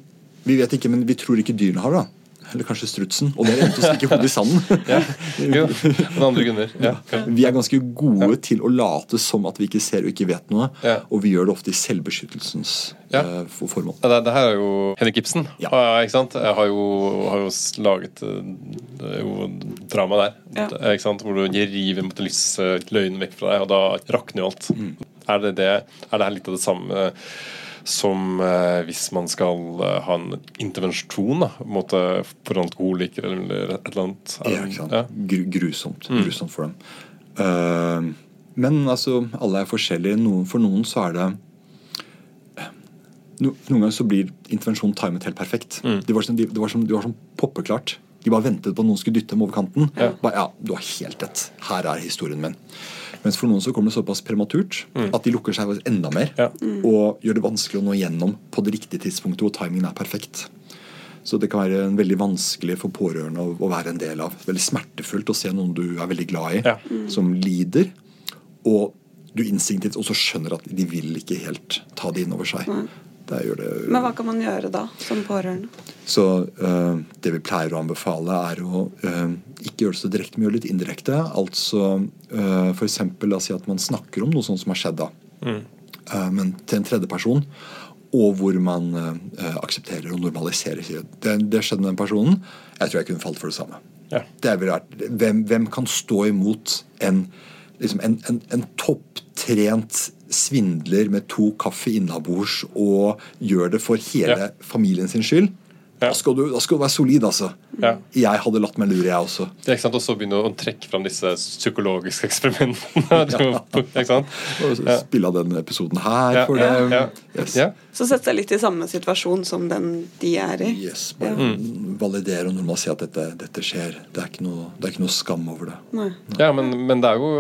Speaker 2: vi vet ikke, men vi tror ikke dyrene har. da. Eller kanskje strutsen. Og det er å stikke hodet i sanden.
Speaker 3: ja. Jo, den andre grunner. Ja.
Speaker 2: Vi er ganske gode ja. til å late som at vi ikke ser og ikke vet noe.
Speaker 3: Ja.
Speaker 2: Og vi gjør det ofte i selvbeskyttelsens
Speaker 3: ja.
Speaker 2: uh, formål.
Speaker 3: Det, det, her er jo Henrik Ibsen.
Speaker 2: Ja.
Speaker 3: ikke sant? Jeg har jo, har jo laget er jo drama der. Ikke sant? Hvor du river mot lysløgnen vekk fra deg, og da rakner jo alt.
Speaker 2: Mm.
Speaker 3: Er, det det, er det her litt av det samme? Som eh, hvis man skal eh, ha en intervensjon da, mot, for alkoholikere eller et eller annet.
Speaker 2: Ja, ikke sant. Ja. Gru, grusomt. Mm. Grusomt for dem. Uh, men altså, alle er forskjellige. Noen, for noen så er det no, Noen ganger så blir intervensjonen timet helt perfekt.
Speaker 3: Mm.
Speaker 2: Det, var som, det, var som, det var som poppeklart. De bare ventet på at noen skulle dytte dem over kanten.
Speaker 3: Ja.
Speaker 2: Bare, ja, du har helt rett. Her er historien min. Mens for noen så kommer det såpass prematurt
Speaker 3: mm.
Speaker 2: at de lukker seg enda mer.
Speaker 3: Ja.
Speaker 2: Og gjør det vanskelig å nå gjennom på det riktige tidspunktet hvor timingen er perfekt. Så det kan være veldig vanskelig for pårørende å, å, være en del av. Veldig smertefullt å se noen du er veldig glad i,
Speaker 3: ja.
Speaker 2: som lider. Og du instinktivt også skjønner at de vil ikke helt ta det inn over seg.
Speaker 1: Mm.
Speaker 2: Det det,
Speaker 1: Men hva kan man gjøre da, som pårørende?
Speaker 2: Så uh, Det vi pleier å anbefale, er å uh, ikke gjøre det så direkte, men gjøre det litt indirekte. Altså uh, f.eks. Si at man snakker om noe sånt som har skjedd, da.
Speaker 3: Mm.
Speaker 2: Uh, men til en tredje person. Og hvor man aksepterer og normaliserer. Det, det skjedde med den personen. Jeg tror jeg kunne falt for det samme.
Speaker 3: Ja.
Speaker 2: Det hvem, hvem, kan stå imot en, liksom en, en, en topptrent svindler med to kaffe innabords og gjør det for hele
Speaker 3: Ja.
Speaker 2: familien sin skyld. Da, skal du, da skal du være solid, altså.
Speaker 3: Ja.
Speaker 2: Jeg hadde latt meg lure, jeg også.
Speaker 3: Det er ikke sant, Og så begynne å trekke fram disse psykologiske eksperimentene. ikke sant?
Speaker 2: Og
Speaker 3: Ja.
Speaker 2: Spille av den episoden her
Speaker 3: Ja,
Speaker 2: for
Speaker 3: ja,
Speaker 2: dem.
Speaker 3: ja.
Speaker 2: Yes.
Speaker 3: Ja.
Speaker 1: Så sette deg litt i samme situasjon som den de er i.
Speaker 2: Yes, bare validere og normalt si at dette, dette skjer. Det er, ikke noe, det er ikke noe skam over det.
Speaker 1: Nei.
Speaker 3: Ja, men, men det er jo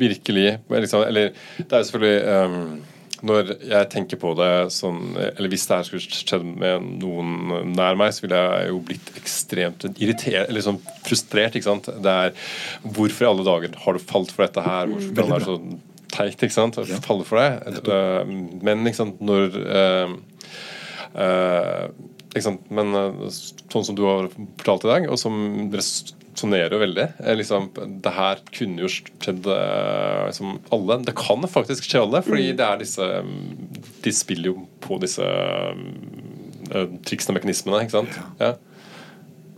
Speaker 3: virkelig liksom, Eller det er jo selvfølgelig um, Når jeg tenker på det sånn Eller hvis det her skulle skjedd med noen nær meg, så ville jeg jo blitt ekstremt irritert Eller sånn frustrert. ikke sant? Det er Hvorfor i alle dager har du falt for dette her? Hvorfor kan det være så teit? ikke sant? Å
Speaker 2: Ja.
Speaker 3: falle for det? Uh, Men ikke sant, når uh, uh, ikke sant? Men sånn som du har fortalt i dag, og som resonnerer jo veldig eh, liksom, Det her kunne jo skjedd liksom alle. Det kan faktisk skje alle, fordi det er disse De spiller jo på disse uh, triksene og mekanismene, ikke sant? Ja.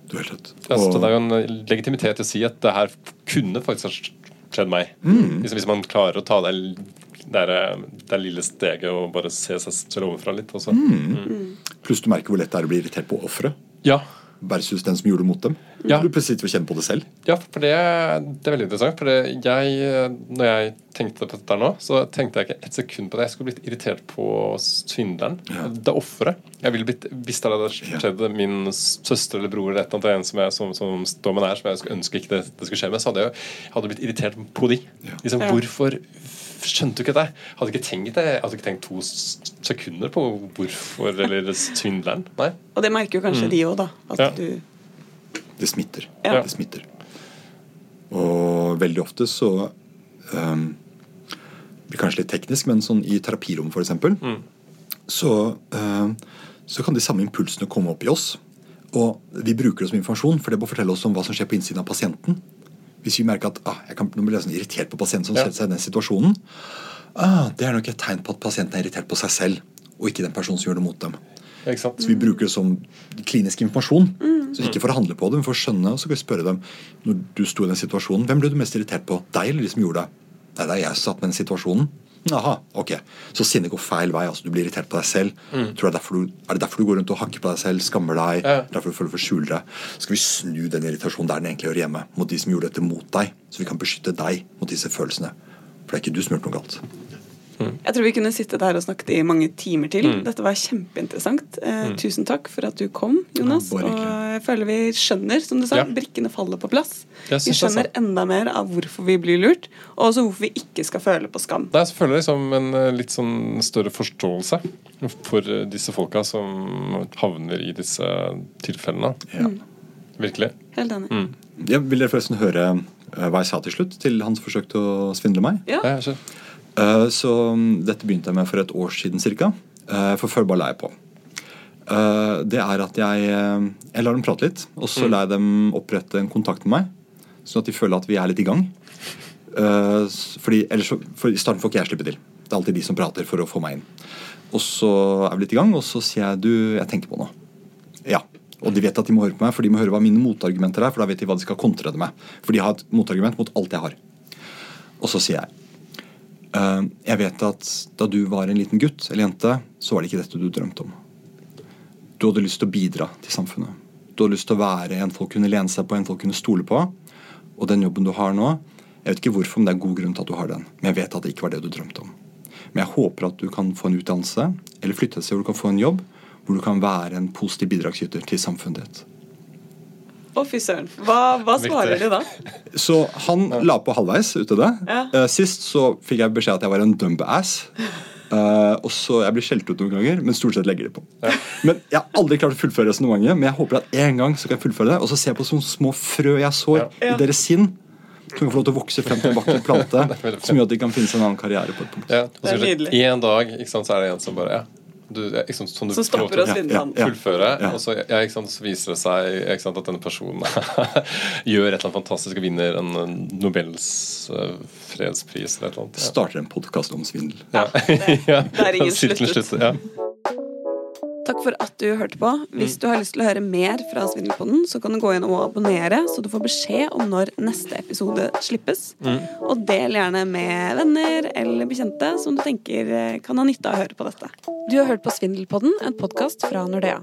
Speaker 2: Du har helt rett.
Speaker 3: Ja, så det er jo en legitimitet til å si at det her kunne faktisk ha skjedd meg.
Speaker 2: Mm.
Speaker 3: Liksom, hvis man klarer å ta det, det, det lille steget og bare se seg selv overfra litt. Mm.
Speaker 2: Mm. Pluss du merker hvor lett det er å bli irritert på offeret
Speaker 3: Ja,
Speaker 2: versus den som gjorde det mot dem.
Speaker 3: Ja.
Speaker 2: Du plutselig sitter og kjenner på det selv.
Speaker 3: ja, for det, det er veldig interessant. For jeg, når jeg tenkte på dette nå, så tenkte jeg ikke et sekund på det. Jeg skulle blitt irritert på svindleren.
Speaker 2: Ja.
Speaker 3: Det offeret. Jeg ville blitt, Hvis det hadde skjedd min søster eller bror eller et eller annet en som, jeg, som, som står meg nær, som jeg skulle ønske ikke det, det skulle skje med, så hadde jeg, jeg hadde blitt irritert på de.
Speaker 2: Ja.
Speaker 3: Liksom,
Speaker 1: Ja.
Speaker 3: Hvorfor skjønte du ikke det? Hadde ikke tenkt det Jeg hadde ikke tenkt to sekunder på hvorfor eller svindleren. Nei.
Speaker 1: Og det merker jo kanskje de òg, da. At
Speaker 3: Ja.
Speaker 1: du
Speaker 2: Det smitter.
Speaker 1: Ja.
Speaker 2: Det smitter. Og veldig ofte så um, blir kanskje litt teknisk, men sånn i terapirom f.eks.
Speaker 3: Mm.
Speaker 2: Så, um, så kan de samme impulsene komme opp i oss. Og vi bruker det som informasjon, for det må fortelle oss om hva som skjer på innsiden av pasienten. Hvis vi merker at ah, jeg kan, nå blir jeg sånn irritert på pasienten som
Speaker 3: Ja.
Speaker 2: setter seg i den situasjonen, ah, det er nok et tegn på at pasienten er irritert på seg selv, og ikke den personen som gjør det mot dem. Så vi bruker det som klinisk informasjon.
Speaker 1: Mm.
Speaker 2: Så ikke for å handle på det, men for å skjønne. Og så kan vi spørre dem når du sto i den situasjonen, hvem ble du mest irritert på? Deg eller de som gjorde det? Nei, det er jeg som satt med den situasjonen. Aha, ok. Så sinnet går feil vei. altså Du blir irritert på deg selv. Tror det er, du, er det derfor du går rundt og hakker på deg selv, skammer deg?
Speaker 3: Mm. Ja.
Speaker 2: Derfor du føler for å skjule skal vi snu den irritasjonen der den egentlig hører hjemme, mot de som gjorde dette mot deg. Så vi kan beskytte deg mot disse følelsene. For det er ikke du som har gjort noe galt.
Speaker 1: Jeg tror vi kunne sittet her og snakket i mange timer til.
Speaker 3: Mm.
Speaker 1: Dette var kjempeinteressant. Eh, Tusen takk for at du kom, Jonas.
Speaker 2: Ja.
Speaker 1: Jeg føler vi skjønner, som du sa,
Speaker 3: Ja.
Speaker 1: brikkene faller på plass. Vi skjønner enda mer av hvorfor vi blir lurt, og også hvorfor vi ikke skal føle på skam.
Speaker 3: Det er jeg liksom en eh, litt sånn større forståelse for eh, disse folka som havner i disse tilfellene.
Speaker 2: Ja.
Speaker 3: Virkelig.
Speaker 1: Helt enig.
Speaker 3: Mm.
Speaker 2: Jeg vil dere forresten høre eh, hva jeg sa til slutt til han som forsøkte å svindle meg?
Speaker 1: Ja.
Speaker 2: Eh, Så um, dette begynte jeg med for et år siden ca. For før bare la jeg på. Eh, Det er at jeg, eh, jeg lar dem prate litt, og så lar jeg dem opprette en kontakt med meg. Sånn at de føler at vi er litt i gang. Eh, Fordi, ellers, for I starten får ikke jeg slippe til. Det er alltid de som prater for å få meg inn. Og så er vi litt i gang, og så sier jeg du, jeg tenker på noe. Ja. Og de vet at de må høre på meg, for de må høre hva mine motargumenter er. For da vet de hva de skal kontre det med. For de har et motargument mot alt jeg har. Og så sier jeg «Eh, Jeg vet at da du var en liten gutt eller jente, så var det ikke dette du drømte om. Du hadde lyst til å bidra til samfunnet. Du hadde lyst til å være en folk kunne lene seg på, en folk kunne stole på. Og den jobben du har nå, jeg vet ikke hvorfor, men det er god grunn til at du har den. Men jeg vet at det ikke var det du drømte om. Men jeg håper at du kan få en utdannelse, eller flytte et sted hvor du kan få en jobb, hvor du kan være en positiv bidragsyter til samfunnet ditt.
Speaker 1: Å, fy søren. Hva, hva svarer du da?
Speaker 2: Så han la på halvveis ute det.
Speaker 1: Ja.
Speaker 2: Eh, sist så fikk jeg beskjed at jeg var en dumbass. Uh, og så Jeg blir skjelt ut noen ganger, men stort sett legger de på. Men Jeg har aldri klart å fullføre resonnementet, men jeg håper at en gang så kan jeg fullføre det. Og så ser jeg på sånne små frø jeg sår
Speaker 1: Ja.
Speaker 2: i deres sinn, som kan få lov til å vokse frem til en vakker plante, som gjør at de kan finne seg en annen karriere på et punkt.
Speaker 3: Ja, og
Speaker 1: Det er
Speaker 3: så. En dag ikke sant, så er det en som bare ja, du, sant, som du
Speaker 1: Som stopper
Speaker 2: oss
Speaker 1: han.
Speaker 2: ja.
Speaker 3: fullføre,
Speaker 2: Ja.
Speaker 3: og så, ja, ikke sant, så viser det seg ikke sant, at denne personen gjør et eller annet fantastisk og vinner en Nobels uh, fredspris eller et eller annet.
Speaker 2: Starter en podkast om svindel.
Speaker 3: Ja.
Speaker 1: det-
Speaker 3: ja.
Speaker 1: det er ingen sluttet.
Speaker 3: slutter, Ja.
Speaker 1: Takk for at du hørte på. Hvis du har lyst til å høre mer fra Svindelpodden, så kan du gå inn og abonnere, så du får beskjed om når neste episode slippes. Og del gjerne med venner eller bekjente som du tenker kan ha nytte av å høre på dette. Du har hørt på Svindelpodden, en podkast fra Nordea.